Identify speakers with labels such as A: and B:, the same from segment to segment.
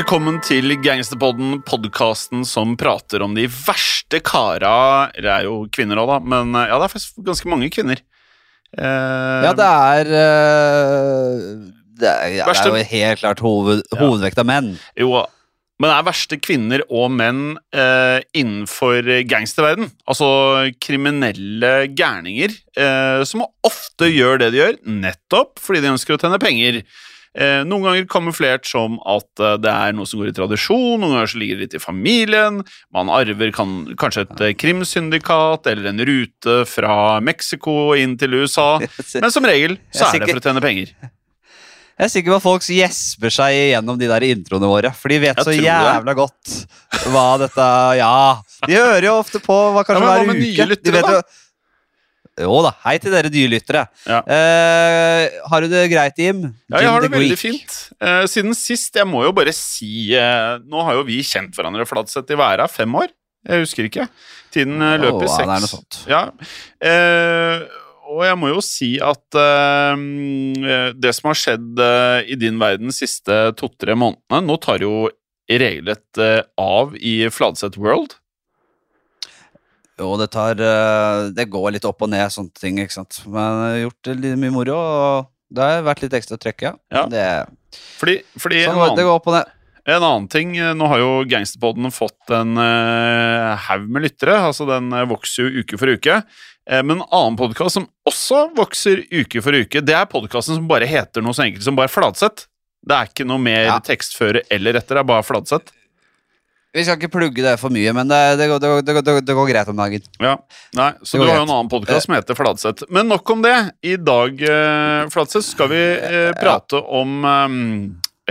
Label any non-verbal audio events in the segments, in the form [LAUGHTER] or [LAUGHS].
A: Velkommen til Gangsterpodden, podkasten som prater om de verste kara Det er jo kvinner òg, da, men eh, ja, det er faktisk ganske mange kvinner. Eh,
B: Ja, det er øh, Det er, ja, det
A: Verste-
B: er jo helt klart hoved,
A: Ja.
B: hovedvekt av menn.
A: Jo, men det er verste kvinner og menn eh, innenfor gangsterverden. Altså kriminelle gærninger eh, som ofte gjør det de gjør, nettopp fordi de ønsker å tjene penger. Eh, noen ganger kamuflert som at eh, det er noe som går i tradisjon, noen ganger så ligger det litt i familien, man arver kan, kanskje et eh, krimsyndikat eller en rute fra Mexico inn til USA, [LAUGHS] men som regel så
B: er
A: det for å tjene penger. [LAUGHS]
B: Jeg er sikker på at folk gjesper seg gjennom de der introene våre, for de vet så
A: jævla det.
B: godt hva dette Ja, de hører jo ofte på hva kanskje
A: Ja,
B: hver uke.
A: lyttere,
B: de vet jo jo da, hei til dere nye lyttere.
A: Ja.
B: Eh, har du det greit, Jim?
A: Ja, jeg har det veldig fint. Eh, siden sist, jeg må jo bare si eh, Nå har jo vi kjent hverandre Fladseth i væra fem år. Jeg husker ikke. Tiden eh, løper
B: ja,
A: seks.
B: det er noe sånt.
A: Ja. Eh, og jeg må jo si at eh, det som har skjedd i din verden de siste to-tre månedene Nå tar jo regelrett av i Fladseth World.
B: Jo, det tar eh, Det går litt opp og ned, sånne ting, ikke sant. Men jeg har gjort litt mye moro, og det har vært litt ekstra trøkk, ja.
A: Ja.
B: Det,
A: Fordi, fordi
B: sånn,
A: en, annen,
B: det går opp og ned.
A: en annen ting eh, Nå har jo Gangsterpodden fått en uh, haug med lyttere. Altså Den vokser jo uke for uke. Men en annen podkast som også vokser uke for uke, det er podkasten som bare heter noe så enkelt som bare Fladseth. Det er ikke noe mer
B: Ja.
A: tekst før eller etter, det er bare Fladseth.
B: Vi skal ikke plugge det for mye, men det, det, det, det, går, greit om dagen.
A: Ja, nei, Så du har jo en annen podkast som heter Fladseth. Men nok om det. I dag, eh, Fladseth, skal vi eh, prate om eh,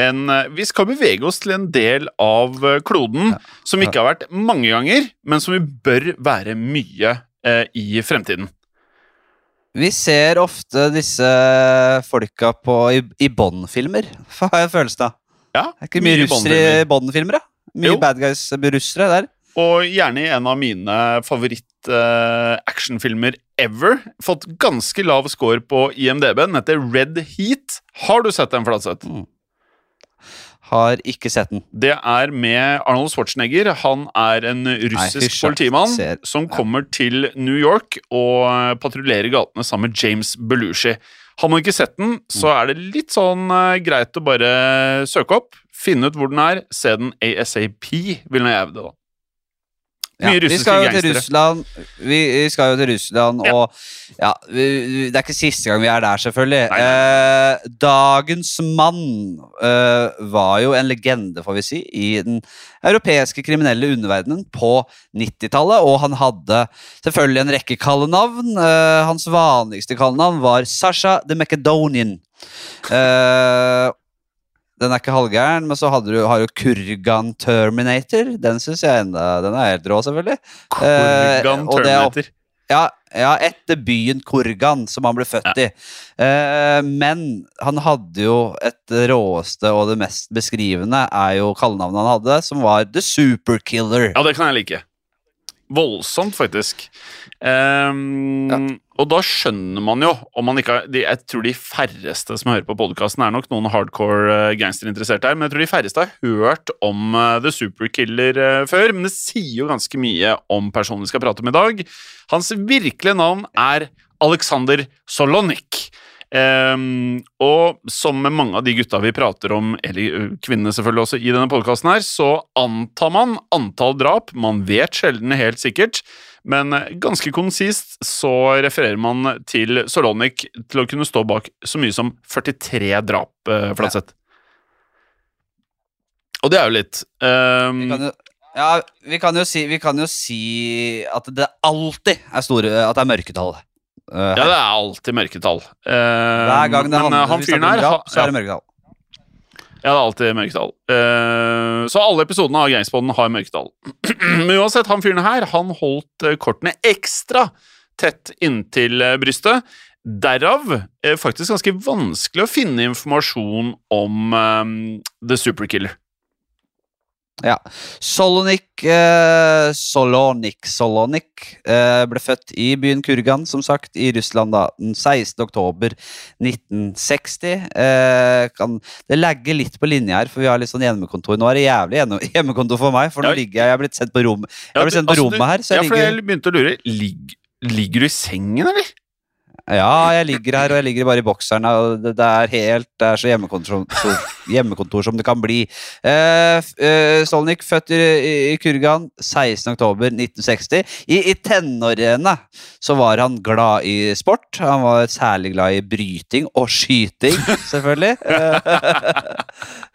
A: en eh, Vi skal bevege oss til en del av kloden kloden som ikke har vært mange ganger, men som vi bør være mye eh, i fremtiden.
B: Vi ser ofte disse folka på, i, i Bond-filmer, [LAUGHS] har jeg følelsen av.
A: Ja, det
B: Er ikke mye, russere i
A: Bond-filmer.
B: Da? Mye
A: Jo.
B: bad guys russere der.
A: Og gjerne i en av mine favoritt-actionfilmer ever. Fått ganske lav score på IMDb. Den heter Red Heat. Har du sett den, Fladseth?
B: Har ikke sett den.
A: Det er med Arnold Schwarzenegger. Han er en russisk
B: Nei,
A: politimann
B: Ser-
A: som
B: ja.
A: kommer til New York og patruljerer gatene sammen med James Belushi. Har man ikke sett den, så
B: Mm.
A: er det litt sånn eh, greit å bare søke opp, finne ut hvor den er, se den ASAP, vil jeg hevde, da.
B: Ja, vi skal jo til. Russland, vi, vi skal jo til Russland
A: Ja.
B: og ja, vi, Det er ikke siste gang vi er der, selvfølgelig.
A: Nei,
B: Eh, dagens mann eh, var jo en legende, får vi si, i den europeiske kriminelle underverdenen på 90-tallet, og han hadde selvfølgelig en rekke kallenavn. Eh, hans vanligste kallenavn var Sasha the Macedonian. Eh, den er ikke halvgæren, men så du, har du Kurgan Terminator. Den synes jeg enda Den er helt rå, selvfølgelig.
A: Kurgan
B: eh, er
A: Terminator.
B: Ja, ja, etter byen Kurgan, som han ble født i. Eh, men han hadde jo et råeste og det mest beskrivende er jo kallenavnet han hadde, som var The Superkiller.
A: Ja, det kan jeg like. Voldsomt, faktisk. Ehm, Og da skjønner man jo om man ikke har Jeg tror de færreste som hører på podkasten, er nok noen hardcore uh, gangsterinteresserte her, men jeg tror de færreste har hørt om eh, The Superkiller eh, før. Men det sier jo ganske mye om personen vi skal prate om i dag. Hans virkelige navn er Alexander Solonik. Um, og som med mange av de gutta vi prater om, eller kvinnene selvfølgelig også, i denne podkasten her, så antar man antall drap. Man vet sjelden helt sikkert, men eh, ganske konsist så refererer man til Solonik til å kunne stå bak så mye som 43 drap, eh, Flatseth. Og det er jo litt. um,
B: Vi kan jo, ja, vi kan jo, si, vi kan jo si at det alltid er store At det er mørketall. Uh,
A: ja, det er alltid mørketall. Uh,
B: Hver gang det
A: men,
B: handler,
A: han fyren her
B: drap,
A: ha-
B: så er det mørketall.
A: Ja, det er alltid mørketall. Uh, så alle episodene av Gangspodden har mørketall. [CLEARS THROAT] Men uansett, han fyren her, han holdt eh, kortene ekstra tett inntil eh, brystet. Derav er faktisk ganske vanskelig å finne informasjon om um, The Superkiller.
B: Ja. Solonik eh, Solonik Solonik eh, ble født i byen Kurgan, som sagt, i Russland da, den 16. oktober 1960. Eh, kan, det lagger litt på linja her, for vi har litt sånn hjemmekontor. Nå er det jævlig hjemme, hjemmekontor for meg, for nå ligger jeg Jeg er blitt sendt på rom Jeg har blitt sendt på
A: altså,
B: rommet her, så
A: ja, for jeg begynte å lure. Ligger, ligger du i sengen, eller?
B: Ja, jeg ligger her, og jeg ligger bare i bokseren. Og det, er helt Det er så hjemmekontor, så, hjemmekontor som det kan bli. Eh, f- eh, Stolnik, født i, i, Kurgan 16.10.1960. I, I tenårene så var han glad i sport. Han var særlig glad i bryting og skyting, selvfølgelig. [LAUGHS]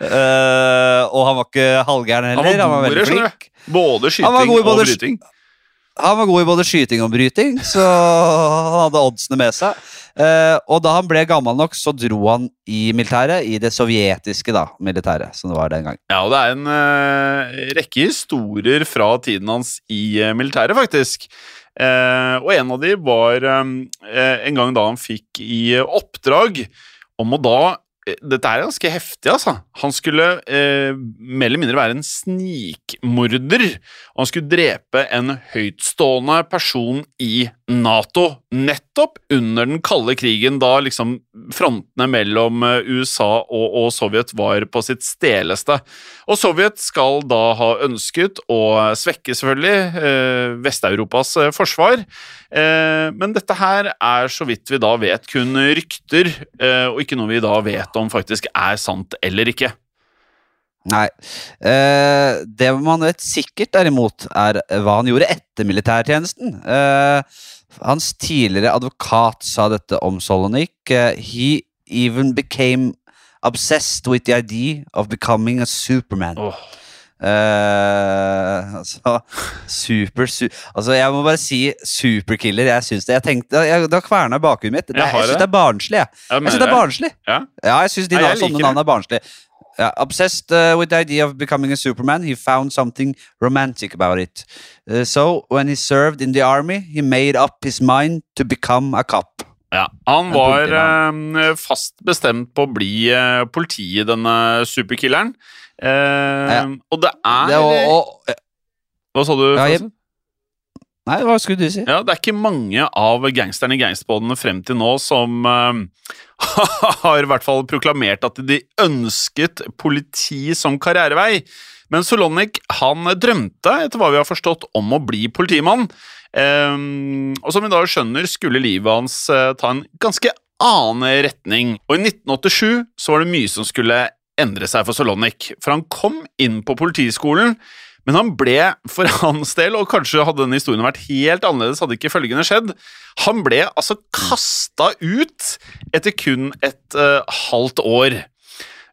B: Eh, og han var ikke halvgæren
A: Han var
B: heller. Han var veldig flink.
A: Både skyting og bryting.
B: Han var god i både skyting og bryting, så han hadde oddsene med seg. Eh, og da han ble gammel nok, så dro han i militæret, i det sovjetiske da, militæret, som det var den gang.
A: Ja, og det er en eh, rekke historier fra tiden hans i eh, militæret, faktisk. Eh, og en av de var eh, en gang da han fikk i oppdrag om å da eh, Dette er ganske heftig, altså. Han skulle eh, mer eller mindre være en snikmorder. Og han skulle drepe en høytstående person i Nato. Nettopp under den kalde krigen, da liksom frontene mellom eh, USA og, og Sovjet var på sitt steleste. Og Sovjet skal da ha ønsket å svekke, selvfølgelig, eh, Vest-Europas eh, forsvar. Eh, men dette her er, så vidt vi da vet, kun rykter, eh, og ikke noe vi da vet om faktisk er sant eller ikke.
B: Nei. Eh, det man vet sikkert, derimot, er hva han gjorde etter militærtjenesten. Eh, hans tidligere advokat sa dette om Solonik. Eh, he even became obsessed with the idea of becoming a superman.
A: Åh.
B: Eh, [LAUGHS] altså, super, su altså, jeg må bare si superkiller. Jeg syns det. Jeg tenkte, jeg, Da kverna bakhuet mitt. Det,
A: Jeg
B: jeg syns
A: det.
B: er barnslig. Jeg,
A: Jeg
B: synes det er barnslig.
A: Ja.
B: Ja, jeg syns de
A: Nei,
B: sånne navn er barnslige. Ja, obsessed uh, with the idea of becoming a Superman, he found something romantic about it. Uh, so, when he served in the army, he made up his mind to become a cop.
A: Ja, Han var eh, fast bestemt på å bli politi, denne superkilleren. Eh,
B: Ja.
A: Og det er
B: Det, og, og,
A: Hva sa du?
B: Ja, jeg- nei, hva skulle du si?
A: Ja, Det er ikke mange av gangsterne i gangsterbåndene frem til nå som eh, [LAUGHS] har i hvert fall proklamert at de ønsket politi som karrierevei. Men Solonik han drømte, etter hva vi har forstått, om å bli politimann. Um, og som vi da skjønner, skulle livet hans uh, ta en ganske annen retning. Og i 1987 så var det mye som skulle endre seg for Solonik. For han kom inn på politiskolen, men han ble, for [LAUGHS] hans del, og kanskje hadde denne historien vært helt annerledes, hadde ikke følgende skjedd, han ble altså kasta ut etter kun et uh, halvt år.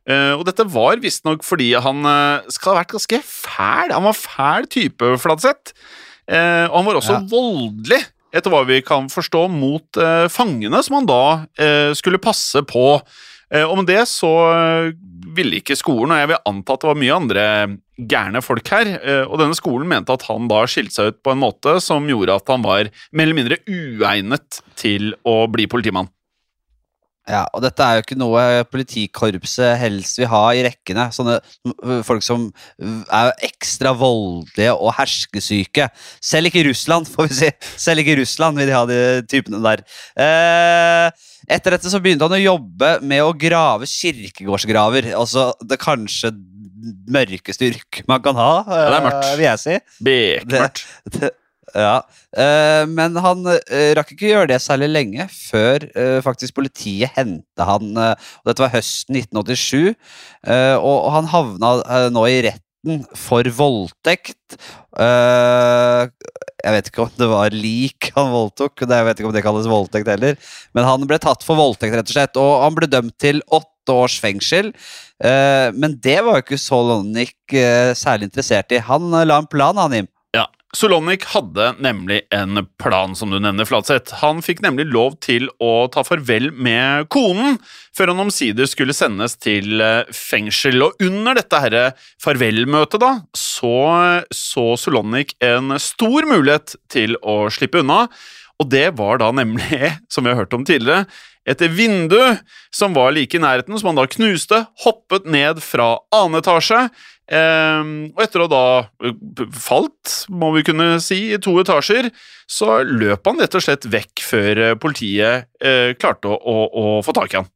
A: Uh, og dette var visstnok fordi han uh, skal ha vært ganske fæl. Han var fæl type, Fladseth. Og han var også
B: Ja.
A: voldelig, etter hva vi kan forstå, mot fangene som han da skulle passe på. Eh, med det så eh, ville ikke skolen, og jeg vil anta at det var mye andre gærne folk her, eh, og denne skolen mente at han da skilte seg ut på en måte som gjorde at han var mer eller mindre uegnet til å bli politimann.
B: Ja, og dette er jo ikke noe politikorpset helst vil ha i rekkene. Sånne folk som er ekstra voldelige og herskesyke. Selv ikke Russland, får vi si. Selv ikke Russland vil de ha de typene der. Eh, etter dette så begynte han å jobbe med å grave kirkegårdsgraver. Altså det kanskje mørkeste yrket man kan ha,
A: det er mørkt.
B: eh, vil jeg si.
A: Bekmørkt.
B: Ja, eh, men han eh, rakk ikke gjøre det særlig lenge før faktisk politiet henta han. og Dette var høsten 1987, eh, og, han havna nå i retten for voldtekt. Uh, jeg vet ikke om det var lik han voldtok, jeg vet ikke om det kalles voldtekt heller. Men han ble tatt for voldtekt, rett og slett, og han ble dømt til åtte års fengsel. Uh, men det var jo ikke Solonik uh, særlig interessert i. Han eh, la en plan, han, Jim.
A: Ja, Solonik hadde nemlig en plan, som du nevner, Flatseth. Han fikk nemlig lov til å ta farvel med konen, før han omsider skulle sendes til eh, fengsel. Og under dette herre farvelmøtet, da, så så Solonik en stor mulighet til å slippe unna. Og det var da nemlig, [LAUGHS] som vi har hørt om tidligere, et vindu som var like i nærheten, som han da knuste, hoppet ned fra annen etasje. Eh, og etter å da eh, falt, må vi kunne si, i to etasjer, så løp han rett og slett vekk før eh, politiet eh, klarte å, å, å, få tak i han.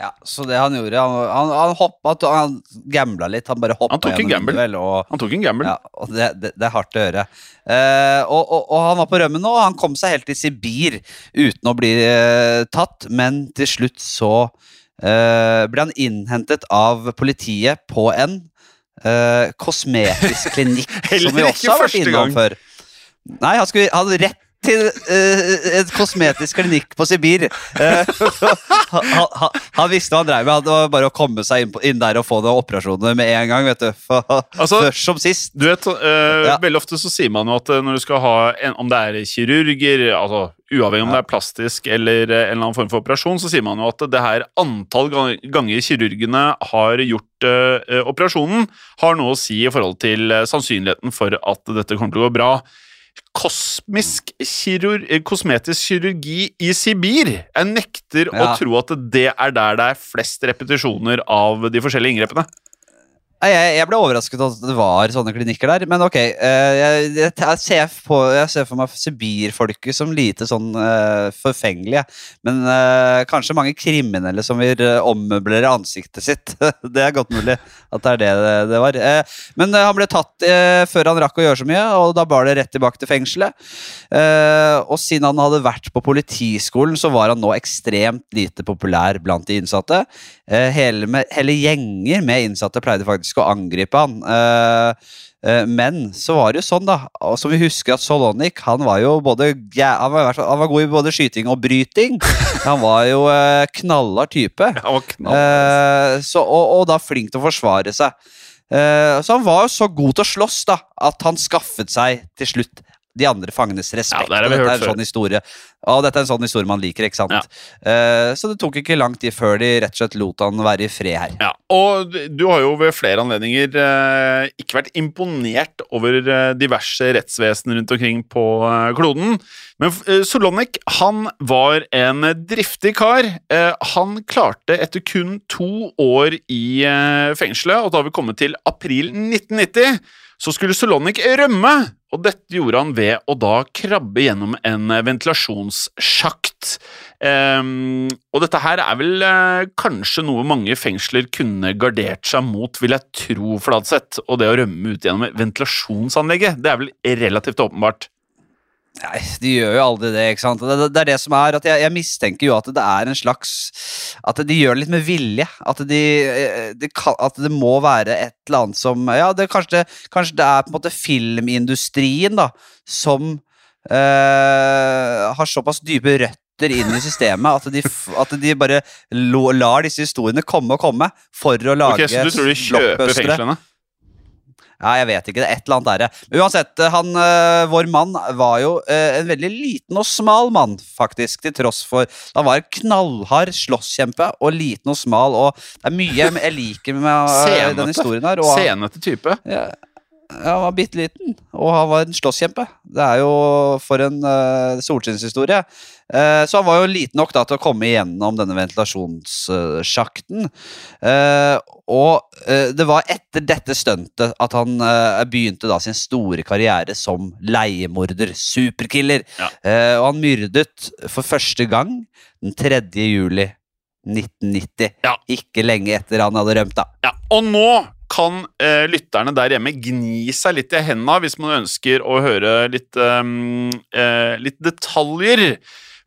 B: Ja, så det han gjorde Han, han, han hoppa Han gambla litt. Han bare hoppa
A: gjennom gamble.
B: Vel, og,
A: Han tok en gamble.
B: ja, og det, det, det er hardt å høre. Eh, og, og, og han var på rømmen nå. Han kom seg helt til Sibir uten å bli eh, tatt, men til slutt så eh, ble han innhentet av politiet på en eh, kosmetisk klinikk, [LAUGHS] som vi også har vært innom
A: gang.
B: før. Nei, han skulle han rett til uh, et kosmetisk klinikk på Sibir. Uh, han, han, han visste hva han drev med. Det var bare å komme seg inn, på, inn der og få noen operasjoner med en gang. vet du. For,
A: Altså-
B: Først som sist.
A: Du vet, uh,
B: Ja.
A: Veldig ofte så sier man jo at eh, når du skal ha en, Om det er kirurger, altså uavhengig om
B: Ja.
A: det er plastisk eller eh, en eller annen form for operasjon, så sier man jo at det her antall ganger kirurgene har gjort eh, eh, operasjonen, har noe å si i forhold til eh, sannsynligheten for at dette kommer til å gå bra. Kosmisk kirur eh, kosmetisk kirurgi i Sibir. Jeg nekter å tro at det er der det er flest repetisjoner av de forskjellige inngrepene.
B: Jeg, jeg ble overrasket at det var sånne klinikker der, men ok. eh, jeg, jeg, ser, på, ser for meg Sibir-folket som lite sånn uh, forfengelige. Men uh, kanskje mange kriminelle som vil ommøblere ansiktet sitt. [LAUGHS] det er godt mulig at det er det det, var. Uh, men han ble tatt før han rakk å gjøre så mye, og da bar det rett tilbake til fengselet. Og siden han hadde vært på politiskolen, så var han nå ekstremt lite populær blant de innsatte. Hele, med, hele gjenger med innsatte pleide faktisk å angripe han. Eh, eh, men så var det jo sånn, da, og som vi husker at Solonik han var jo både ja, han, var, han var god i både skyting og bryting. [LAUGHS] Han var jo eh, knallhard type.
A: Ja.
B: Eh, så, og, og da flink til å forsvare seg. Eh, så han var jo så god til å slåss da, at han skaffet seg til slutt de andre fangenes respekt.
A: Ja, det
B: dette er en sånn historie Og dette er en sånn historie man liker, ikke sant?
A: Ja.
B: Uh, så det tok ikke lang tid før de rett og slett lot han være i fred her.
A: Ja, og du har jo ved flere anledninger uh, ikke vært imponert over eh, diverse rettsvesen rundt omkring på uh, kloden. Men Solonik han var en driftig kar. Han klarte etter kun to år i fengselet, og da har vi kommet til april 1990, så skulle Solonik rømme. Og dette gjorde han ved å da krabbe gjennom en eh, ventilasjonssjakt. Um, og dette her er vel uh, kanskje noe mange fengsler kunne gardert seg mot, vil jeg tro, Fladseth. Og det å rømme ut gjennom ventilasjonsanlegget, det er vel relativt åpenbart.
B: Nei, de gjør jo aldri det, ikke sant. Det, det, det er det som er at jeg, jeg mistenker jo at det er en slags At de gjør det litt med vilje. At, de, de, det at det må være et eller annet som Ja, det, kanskje, det, kanskje det er på en måte filmindustrien, da, som eh, har såpass dype røtter inn i systemet at de, at de bare lo, lar disse historiene komme og komme for å lage
A: Ok, Så du tror de kjøper fengslene?
B: Ja, jeg vet ikke. Det er et eller annet der. Men uansett, han, øh, vår mann var jo øh, en veldig liten og smal mann, faktisk, til tross for Han var en knallhard slåsskjempe og liten og smal, og det er mye jeg liker med denne historien her. Og
A: Senete type.
B: ja, han var bitte liten, og han var en slåsskjempe. Det er jo for en uh, solskinnshistorie. Uh, så han var jo liten nok da til å komme igjennom denne ventilasjonssjakten. Uh, og eh, det var etter dette stuntet at han begynte da sin store karriere som leiemorder, superkiller.
A: Ja.
B: Og han myrdet for første gang den 3. juli 1990.
A: Ja.
B: Ikke lenge etter han hadde rømt, da.
A: Ja, og nå kan eh, lytterne der hjemme gni seg litt i hendene hvis man ønsker å høre litt, ehm, eh, litt detaljer.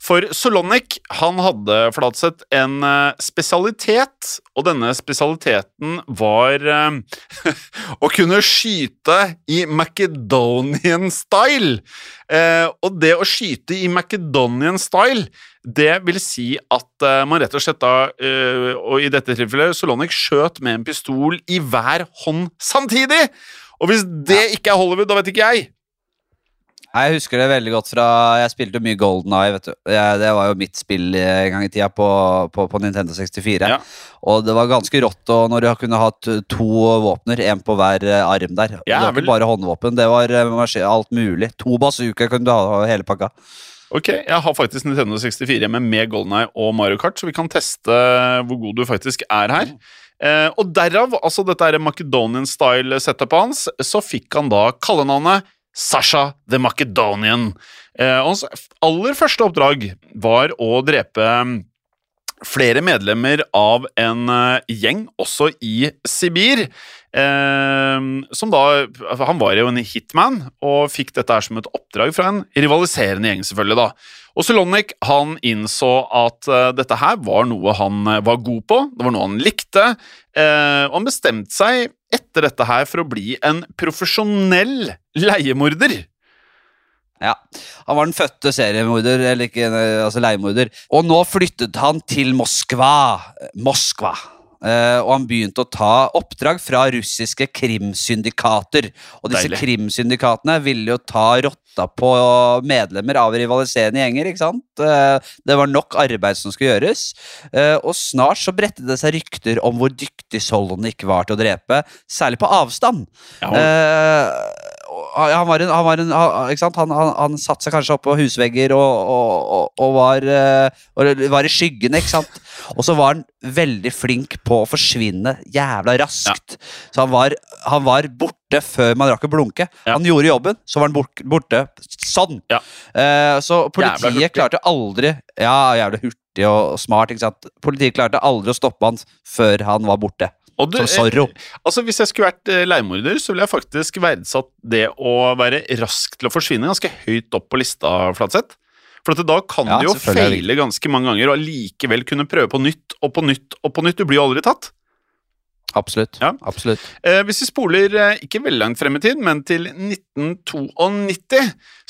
A: For Solonik han hadde Flatseth en eh, spesialitet, og denne spesialiteten var eh, [LAUGHS] å kunne skyte i Macedonian style. Eh, og det å skyte i Macedonian style, det vil si at eh, man rett og slett da, eh, og i dette tilfellet, Solonic skjøt med en pistol i hver hånd samtidig! Og hvis det ikke er Hollywood, da vet ikke jeg.
B: Nei, Jeg husker det veldig godt fra Jeg spilte mye Golden Eye. vet du jeg, Det var jo mitt spill en gang i tida på, på, på Nintendo 64.
A: Ja.
B: Og det var ganske rått og når du kunne hatt to våpner, én på hver eh, arm der.
A: Ja,
B: det var
A: vel.
B: ikke bare håndvåpen, det var alt mulig. To bazooka kunne du ha hele pakka.
A: Ok, Jeg har faktisk Nintendo 64 hjemme med Golden Eye og Mario Kart, så vi kan teste hvor god du faktisk er her. Eh, og derav, altså dette er Macedonian style-setupet hans, så fikk han da kallenavnet Sasha the Macedonian. Eh, hans aller første oppdrag var å drepe mm, flere medlemmer av en uh, gjeng, også i Sibir. Uh, som da Han var jo en hitman og fikk dette her som et oppdrag fra en rivaliserende gjeng, selvfølgelig. da. Og Solonic han innså at uh, dette her var noe han var god på, det var noe han likte, og han bestemte seg etter dette her for å bli en profesjonell leiemorder.
B: Ja, Han var den fødte seriemorder, eller ikke, altså leiemorder. Og nå flyttet han til Moskva. Moskva. Uh, og han begynte å ta oppdrag fra russiske krimsyndikater. Og disse Deilig. krimsyndikatene ville jo ta rotta på medlemmer av rivaliserende gjenger. ikke sant? Uh, det var nok arbeid som skulle gjøres. Uh, og snart så bredte det seg rykter om hvor dyktig ikke var til å drepe, særlig på avstand. Ja, han var en, han, var en, han, han, han satte seg kanskje opp på husvegger og, og, og, var, og var i skyggene, ikke sant. Og så var han veldig flink på å forsvinne jævla raskt. Ja. Så han var, han var, borte før man rakk å blunke. Ja. Han gjorde jobben, så var han borte sånn. Ja. Uh, så politiet klarte aldri Ja, jævla hurtig og smart. ikke sant? Politiet klarte aldri å stoppe han før han var borte. Du, som
A: Eh, altså Hvis jeg skulle vært eh, leiemorder, så ville jeg faktisk verdsatt det å være rask til å forsvinne ganske høyt opp på lista, Flatseth. For da kan ja, du jo feile ganske mange ganger og allikevel kunne prøve på nytt og på nytt og på nytt. Du blir jo aldri tatt.
B: Absolutt. Ja. Absolutt.
A: Eh, hvis vi spoler eh, ikke veldig langt frem i tid, men til 1992,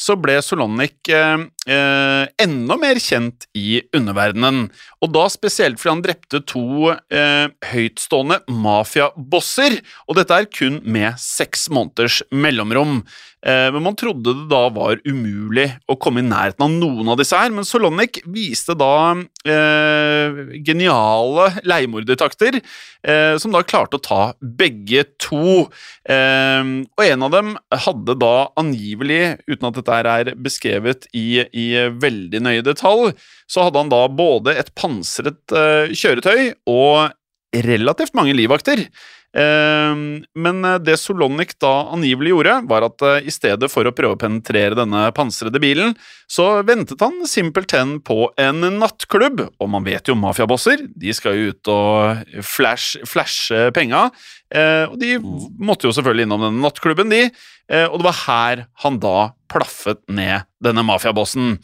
A: så ble Solonic eh, eh, enda mer kjent i underverdenen. Og da spesielt fordi han drepte to eh, høytstående mafiabosser. Og dette er kun med seks måneders mellomrom. Eh, men man trodde det da var umulig å komme i nærheten av noen av disse her. Men Solonik viste da eh, geniale leiemordertakter, eh, som da klarte å ta begge to. Eh, og en av dem hadde da angivelig, uten at dette er beskrevet i, i veldig nøye detalj, så hadde han da både et pansret eh, kjøretøy og relativt mange livvakter. Ehm, men eh, det Solonic da angivelig gjorde, var at eh, i stedet for å prøve å penetrere denne pansrede bilen, så ventet han simpelthen på en nattklubb. Og man vet jo mafiabosser, de skal jo ut og flash, flashe penga. Eh, og de måtte jo selvfølgelig innom denne nattklubben, de. Og det var her han da plaffet ned denne mafiabossen.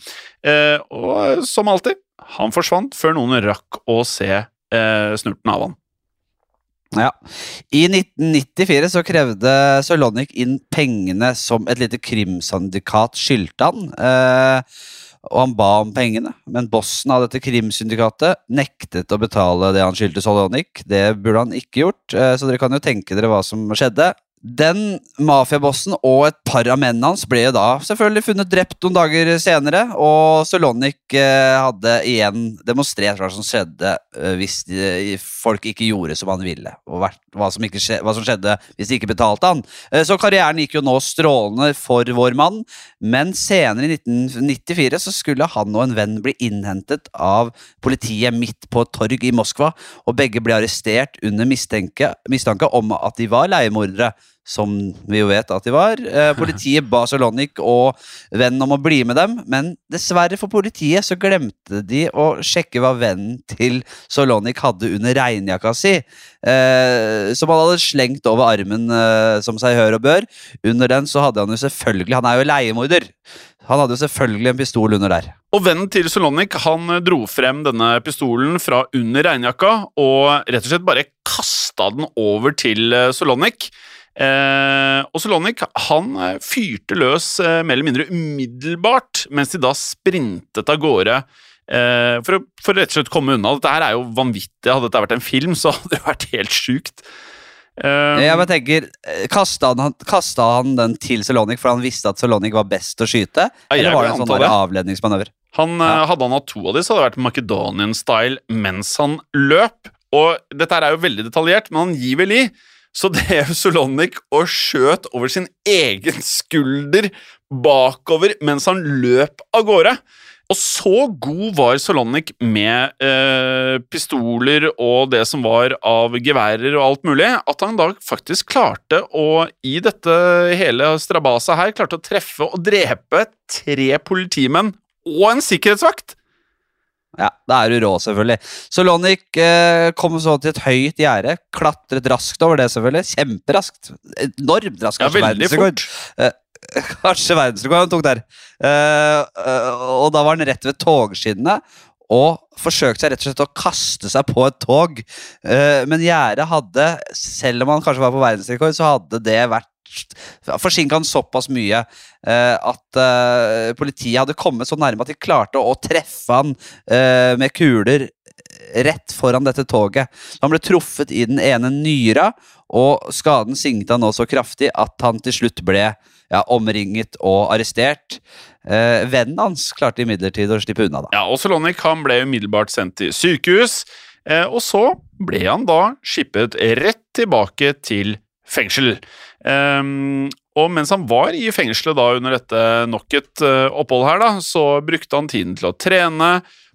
A: Og som alltid, han forsvant før noen rakk å se snurten av han.
B: Ja. I 1994 så krevde Solonik inn pengene som et lite krimsyndikat skyldte han. Eh, og han ba om pengene, men bossen av dette krimsyndikatet nektet å betale det han skyldte Solonik. Det burde han ikke gjort, eh, så dere kan jo tenke dere hva som skjedde. Den mafiabossen og et par av mennene hans ble da selvfølgelig funnet drept noen dager senere. Og Solonik eh, hadde igjen demonstrert hva som skjedde eh, hvis de, folk ikke gjorde som han ville. Og hva som, skje, hva som, skjedde hvis de ikke betalte han. Eh, så karrieren gikk jo nå strålende for vår mann. Men senere, i 1994, så skulle han og en venn bli innhentet av politiet midt på et torg i Moskva. Og begge ble arrestert under mistanke, mistanke om at de var leiemordere som vi jo vet at de var. Eh, [LAUGHS] politiet ba Solonik og vennen om å bli med dem, men dessverre for politiet så glemte de å sjekke hva vennen til Solonik hadde under regnjakka si, eh, som han hadde slengt over armen eh, som seg hør og bør. Under den så hadde han jo selvfølgelig Han er jo leiemorder. Han hadde jo selvfølgelig en pistol under der.
A: Og Vennen til Solonik han dro frem denne pistolen fra under regnjakka og rett og slett bare kasta den over til Solonic. Solonik. Eh, og Solonik han eh, fyrte løs eh, mer eller mindre umiddelbart, mens de da sprintet av gårde eh, for, å, for rett og slett komme unna. Dette her er jo vanvittig. Hadde dette vært en film, så [LAUGHS] hadde det vært helt sjukt.
B: Um, jeg bare tenker, eh, Kasta han, han, den til Solonik for han visste at Solonik var best å skyte? eller var det en sånn avledningsmanøver?
A: Han, ja. Hadde han hatt to av de, så hadde det vært Macedonian-style mens han løp. Og dette er jo veldig detaljert, men angivelig så [LAUGHS] drev Solonic og skjøt over sin egen skulder bakover mens han løp av gårde. Og så god var Solonic med eh, pistoler og det som var av geværer og alt mulig, at han da faktisk klarte å, i dette hele strabaset her, klarte å treffe og drepe tre politimenn og en sikkerhetsvakt.
B: Ja, da er du rå, selvfølgelig. Solonic eh, kom så til et høyt gjerde, klatret raskt over det, selvfølgelig. Kjemperaskt. Enormt raskt.
A: Ja, veldig fort. [LAUGHS]
B: Kanskje verdensrekord han tok der. Eh, eh, og da var han rett ved togskinnene og forsøkte seg rett og slett å kaste seg på et tog. Eh, men gjerdet hadde, selv om han kanskje var på verdensrekord, så hadde det vært forsinka han såpass mye eh, at eh, politiet hadde kommet så nærme at de klarte å treffe han eh, med kuler rett foran dette toget. Han ble truffet i den ene nyra, og skaden sinket han nå så kraftig at han til slutt ble ja, omringet og arrestert. Eh, vennen hans klarte imidlertid å slippe unna. da.
A: Ja, og Solonic han ble umiddelbart sendt til sykehus, eh, og så ble han da skippet rett tilbake til fengsel. Ehm, og mens han var i fengselet da under dette nok et uh, opphold her, da, så brukte han tiden til å trene.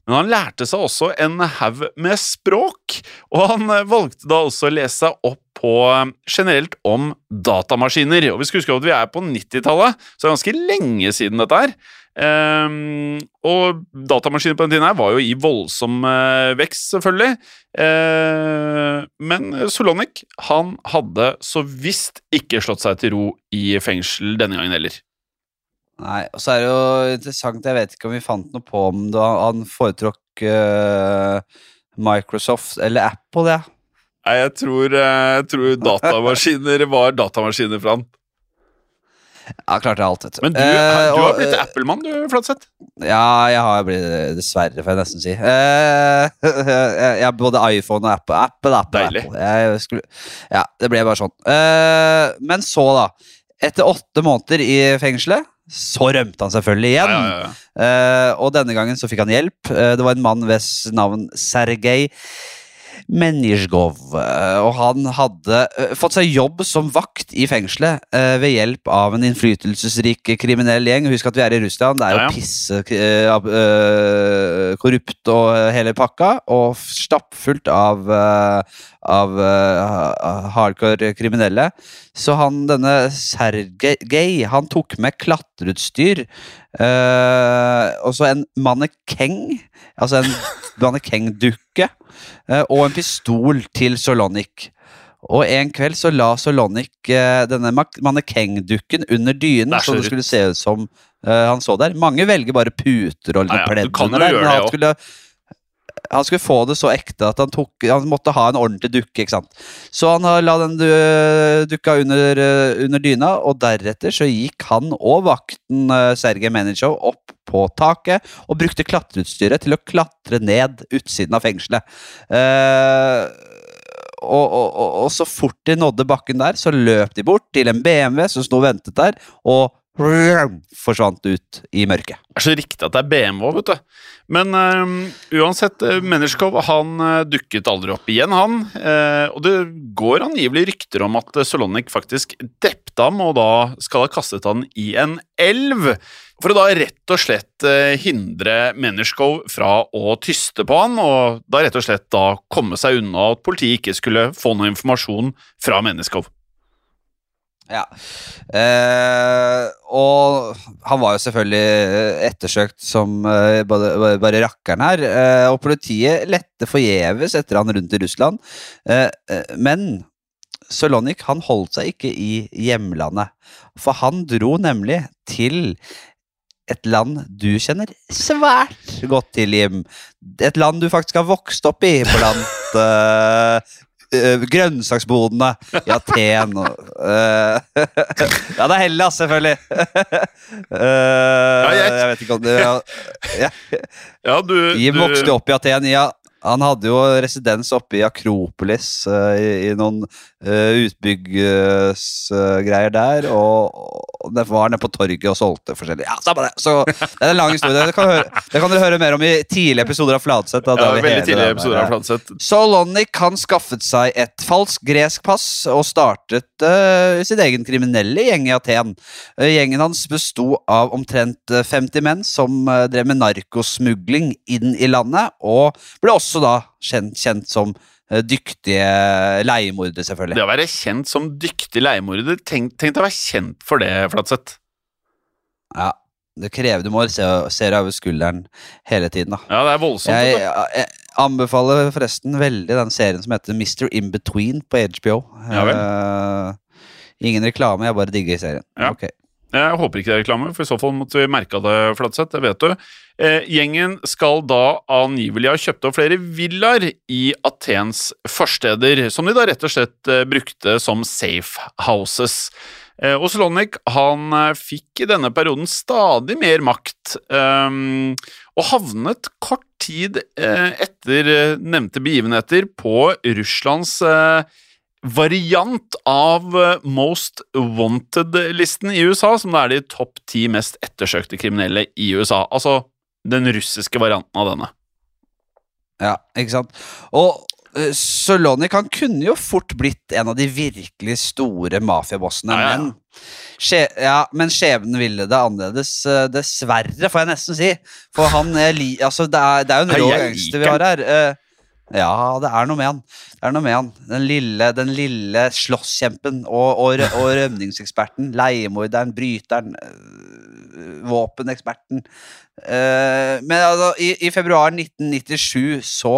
A: Men han lærte seg også en haug med språk, og han eh, valgte da også å lese seg opp på eh, generelt om datamaskiner. Og vi skal huske at vi er på 90-tallet, så det er ganske lenge siden dette her. Ehm, og datamaskiner på den tiden her var jo i voldsom uh, vekst, selvfølgelig. Uh, men Solonic han hadde så visst ikke slått seg til ro i fengsel denne gangen heller.
B: Nei, og så er det jo interessant, jeg vet ikke om vi fant noe på om da han foretrakk uh, Microsoft eller Apple, ja.
A: Nei, jeg tror, eh, jeg tror datamaskiner var datamaskiner for han.
B: Ja, klarte alt, vet du.
A: Men du,
B: Eh,
A: du har blitt
B: eh,
A: Apple-mann, du, Flatseth.
B: Ja, jeg har blitt Dessverre, får jeg nesten si. Uh, [LAUGHS] jeg har både iPhone og Apple. Apple, Apple,
A: Deilig.
B: Apple. Jeg skulle, ja, det ble bare sånn. Uh, men så, da. Etter åtte måneder i fengselet, så rømte han selvfølgelig igjen.
A: ja, ja.
B: Eh, og denne gangen så fikk han hjelp. Uh, det var en mann ved navn Sergej Menizjgov. eh, og han hadde eh, fått seg jobb som vakt i fengselet eh, ved hjelp av en innflytelsesrik kriminell gjeng. Husk at vi er i Russland. Det er jo pisse korrupt og hele pakka. Og stappfullt av, av uh, hardcore kriminelle. Så han, denne Sergej, han tok med klatreutstyr. Uh, og så en mannekeng, altså en [LAUGHS] mannekengdukke, uh, og en pistol til Solonic. Og en kveld så la Solonic eh, denne mannekengdukken under dynen,
A: så
B: så det skulle se ut som eh, han så der. Mange velger bare puter og
A: Ja, ja,
B: pledd under der,
A: gjøre
B: men
A: det
B: han skulle han skulle få det så ekte at han, tok, han måtte ha en ordentlig dukke. ikke sant? Så han la den du- dukka under, eh, under dyna, og deretter så gikk han og vakten uh, Sergej Menitsjov opp på taket og brukte klatreutstyret til å klatre ned utsiden av fengselet. Eh, og, og, og, og så fort de nådde bakken der, så løp de bort til en BMW som sto og ventet der, og forsvant ut i mørket.
A: Det er så riktig at det er BMW, vet du. Men eh, uansett, uh, Menishkov han eh, dukket aldri opp igjen, han. Eh, og det går angivelig rykter om at Solonic faktisk drepte ham, og da skal ha kastet han i en elv. For å da rett og slett eh, hindre Menishkov fra å tyste på han, og da rett og slett da komme seg unna at politiet ikke skulle få noe informasjon fra Menishkov.
B: Ja. Eh, og han var jo selvfølgelig ettersøkt som eh, bare, bare rakkeren her. Eh, og politiet lette forgjeves etter han rundt i Russland. Eh, eh, men Solonik han holdt seg ikke i hjemlandet. For han dro nemlig til et land du kjenner svært godt til, Jim. Et land du faktisk har vokst opp i blant [LAUGHS] eh, eh, grønnsaksbodene i Aten. Eh, [LAUGHS] ja, det er Hellas, selvfølgelig. [LAUGHS] Eh,
A: jeg-
B: jeg vet ikke om du ja, ja.
A: Ja, du,
B: Jim vokste opp i Aten. Ja, han hadde jo residens oppe i Akropolis, uh, i, i noen uh, utbyggsgreier der. Og det var nede på torget og solgte forskjellig. Ja, samme det. Så det er en lang historie. Det kan, høre, det kan dere høre mer om i tidlige episoder av Fladseth. da
A: Ja, veldig tidlige episoder av Fladseth.
B: Solonic han skaffet seg et falskt gresk pass og startet uh, sin egen kriminelle gjeng i Aten. Uh, gjengen hans besto av omtrent eh, 50 menn som uh, drev med narkosmugling inn i landet, og ble også da kjent, kjent som eh, dyktige leiemordere, selvfølgelig.
A: Det å være kjent som dyktig leiemorder, tenk, tenk deg å være kjent for det, Flatseth.
B: Ja, det krever du må se, se deg over skulderen hele tiden, da.
A: Ja, det er voldsomt.
B: Jeg, jeg anbefaler forresten veldig den serien som heter Mr. In-Between på HBO.
A: Ja vel.
B: Uh, ingen reklame, jeg bare digger serien.
A: Ja.
B: Ok.
A: Jeg håper ikke det er reklame, for i så fall måtte vi merka det, Flatseth. Det vet du. Eh, gjengen skal da angivelig ha kjøpt opp flere villaer i Athens forsteder, som de da rett og slett eh, brukte som safe houses. Eh, Oslonik han eh, fikk i denne perioden stadig mer makt, og havnet kort tid etter nevnte begivenheter på Russlands eh, variant av eh, Most Wanted-listen i USA, som da er de topp ti mest ettersøkte kriminelle i USA. Altså den russiske varianten av denne.
B: Ja, ikke sant? Og uh, Solonik han kunne jo fort blitt en av de virkelig store mafiabossene,
A: Ja, ja,
B: men skje, ja, men skjebnen ville det annerledes, eh, dessverre, får jeg nesten si. For han er li, altså, det, er, det er jo en rå gangster vi har her. Ja, det er noe med han. Det er noe med han. Den lille, den lille slåsskjempen og, og, og rømningseksperten. Leiemorderen, bryteren, øh, våpeneksperten. Eh, men altså, i, i februar 1997 så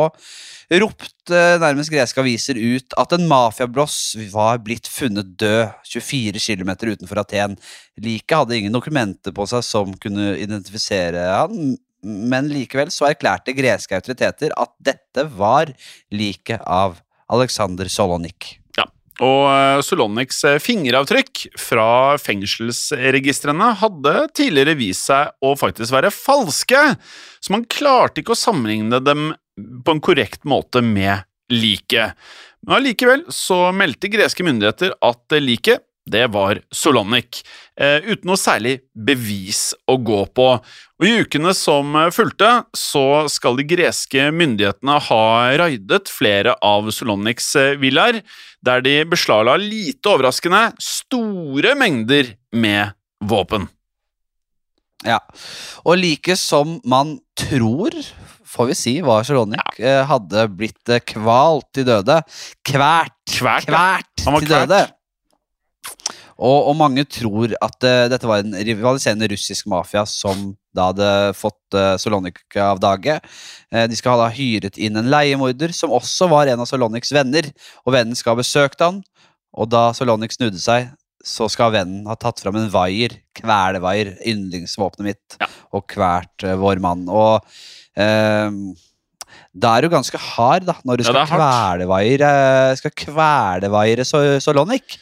B: ropte nærmest greske aviser ut at en mafiabloss var blitt funnet død 24 km utenfor Aten. Liket hadde ingen dokumenter på seg som kunne identifisere han, men likevel så erklærte greske autoriteter at dette var liket av Alexander Solonik.
A: Ja, Og Soloniks eh, fingeravtrykk fra fengselsregistrene hadde tidligere vist seg å faktisk være falske, så man klarte ikke å sammenligne dem på en korrekt måte med liket. Men allikevel så meldte greske myndigheter at eh, liket det var Solonic, eh, uten noe særlig bevis å gå på. Og I ukene som eh, fulgte, så skal de greske myndighetene ha raidet flere av Solonics eh, villaer, der de beslagla lite overraskende store mengder med våpen.
B: Ja. Og like som man tror, får vi si, var Solonik, ja. hadde blitt kvalt til døde. Kvært!
A: Kvært, ja.
B: Kvært
A: Han
B: til
A: kvært.
B: døde. Og, og mange tror at uh, dette var en rivaliserende russisk mafia som da hadde fått uh, Solonik av dage. Uh, de skal ha da hyret inn en leiemorder som også var en av Soloniks venner, og vennen skal ha besøkt han. Og da Solonik snudde seg, så skal vennen ha tatt fram en vaier, kvelevaier, yndlingsvåpenet mitt,
A: Ja.
B: og kvert eh, vår mann. Og eh, da er du ganske hard, da, når du skal
A: ja,
B: kvelevaiere Skal kvelevaiere so- Solonik.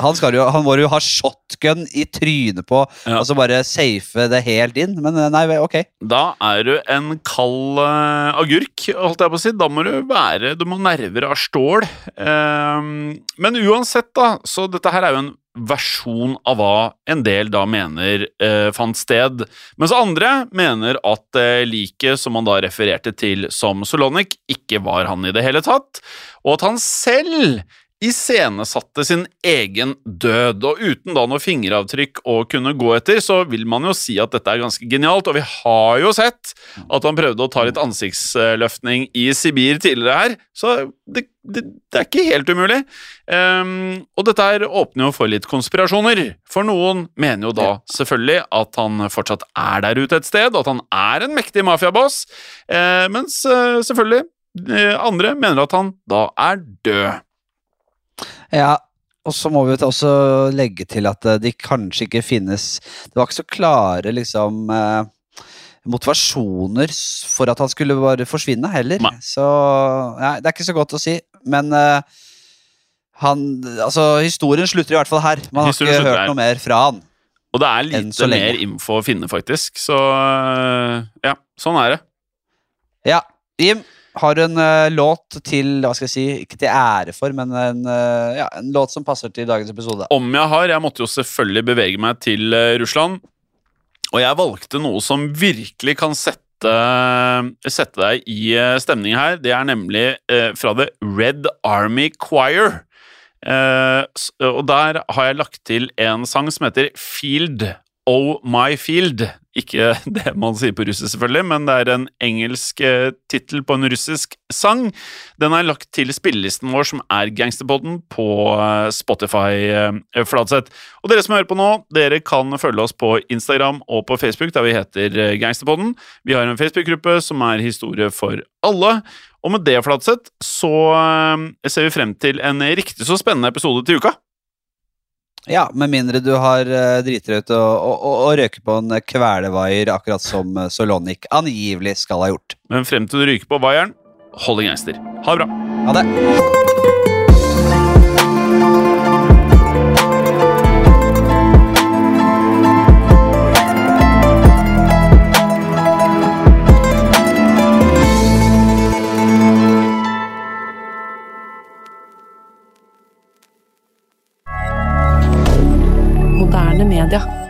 B: Han, jo, han må jo ha shotgun i trynet på,
A: Ja.
B: og så bare safe det helt inn. Men eh, nei, ok.
A: Da er du en kald uh, agurk, holdt jeg på å si. Da må du være Du må nerver av stål. Uh, men uansett, da, så dette her er jo en versjon av hva en del da mener eh, fant sted. Mens andre mener at eh, liket som han da refererte til som Solonik, ikke var han i det hele tatt, og at han selv iscenesatte sin egen død, og uten da noe fingeravtrykk å kunne gå etter, så vil man jo si at dette er ganske genialt, og vi har jo sett at han prøvde å ta litt ansiktsløftning i Sibir tidligere her, så det, det, det er ikke helt umulig. Um, og dette her åpner jo for litt konspirasjoner, for noen mener jo da selvfølgelig at han fortsatt er der ute et sted, og at han er en mektig mafiaboss, uh, mens uh, selvfølgelig eh, andre mener at han da er død.
B: Ja, og så må vi jo også legge til at eh, de kanskje ikke finnes Det var ikke så klare liksom eh, motivasjoner for at han skulle bare forsvinne heller.
A: Nei.
B: Så ja, det er ikke så godt å si, men uh, han Altså, historien slutter i hvert fall her. Man har
A: Historien
B: ikke hørt
A: her.
B: noe mer fra han.
A: Og det er lite mer info å finne, faktisk, så ja, sånn er det.
B: Ja, Jim, Har du en uh, låt til hva skal jeg si, ikke til ære for, men en, uh, ja, en låt som passer til dagens episode?
A: Om jeg har Jeg måtte jo selvfølgelig bevege meg til uh, Russland. Og jeg valgte noe som virkelig kan sette, sette deg i stemning her. Det er nemlig fra The Red Army Choir. Og der har jeg lagt til en sang som heter Field Oh My Field. Ikke [LAUGHS] det man sier på russisk, selvfølgelig, men det er en engelsk eh, tittel på en russisk sang. Den er lagt til spillelisten vår, som er Gangsterpodden, på eh, Spotify. eh, Fladseth. Og dere som hører på nå, dere kan følge oss på Instagram og på Facebook, der vi heter Gangsterpodden. Vi har en Facebook-gruppe som er Historie for alle. Og med det, Fladseth, så ser vi frem til en riktig så spennende episode til uka.
B: Ja, Med mindre du har uh, driti deg ut og, og, og, og røker på en kvelevaier, akkurat som Solonic Solonik angivelig skal ha gjort.
A: Men frem til du ryker på vaieren, hold i gangster. Ha det bra.
B: Ha det. rien de rien.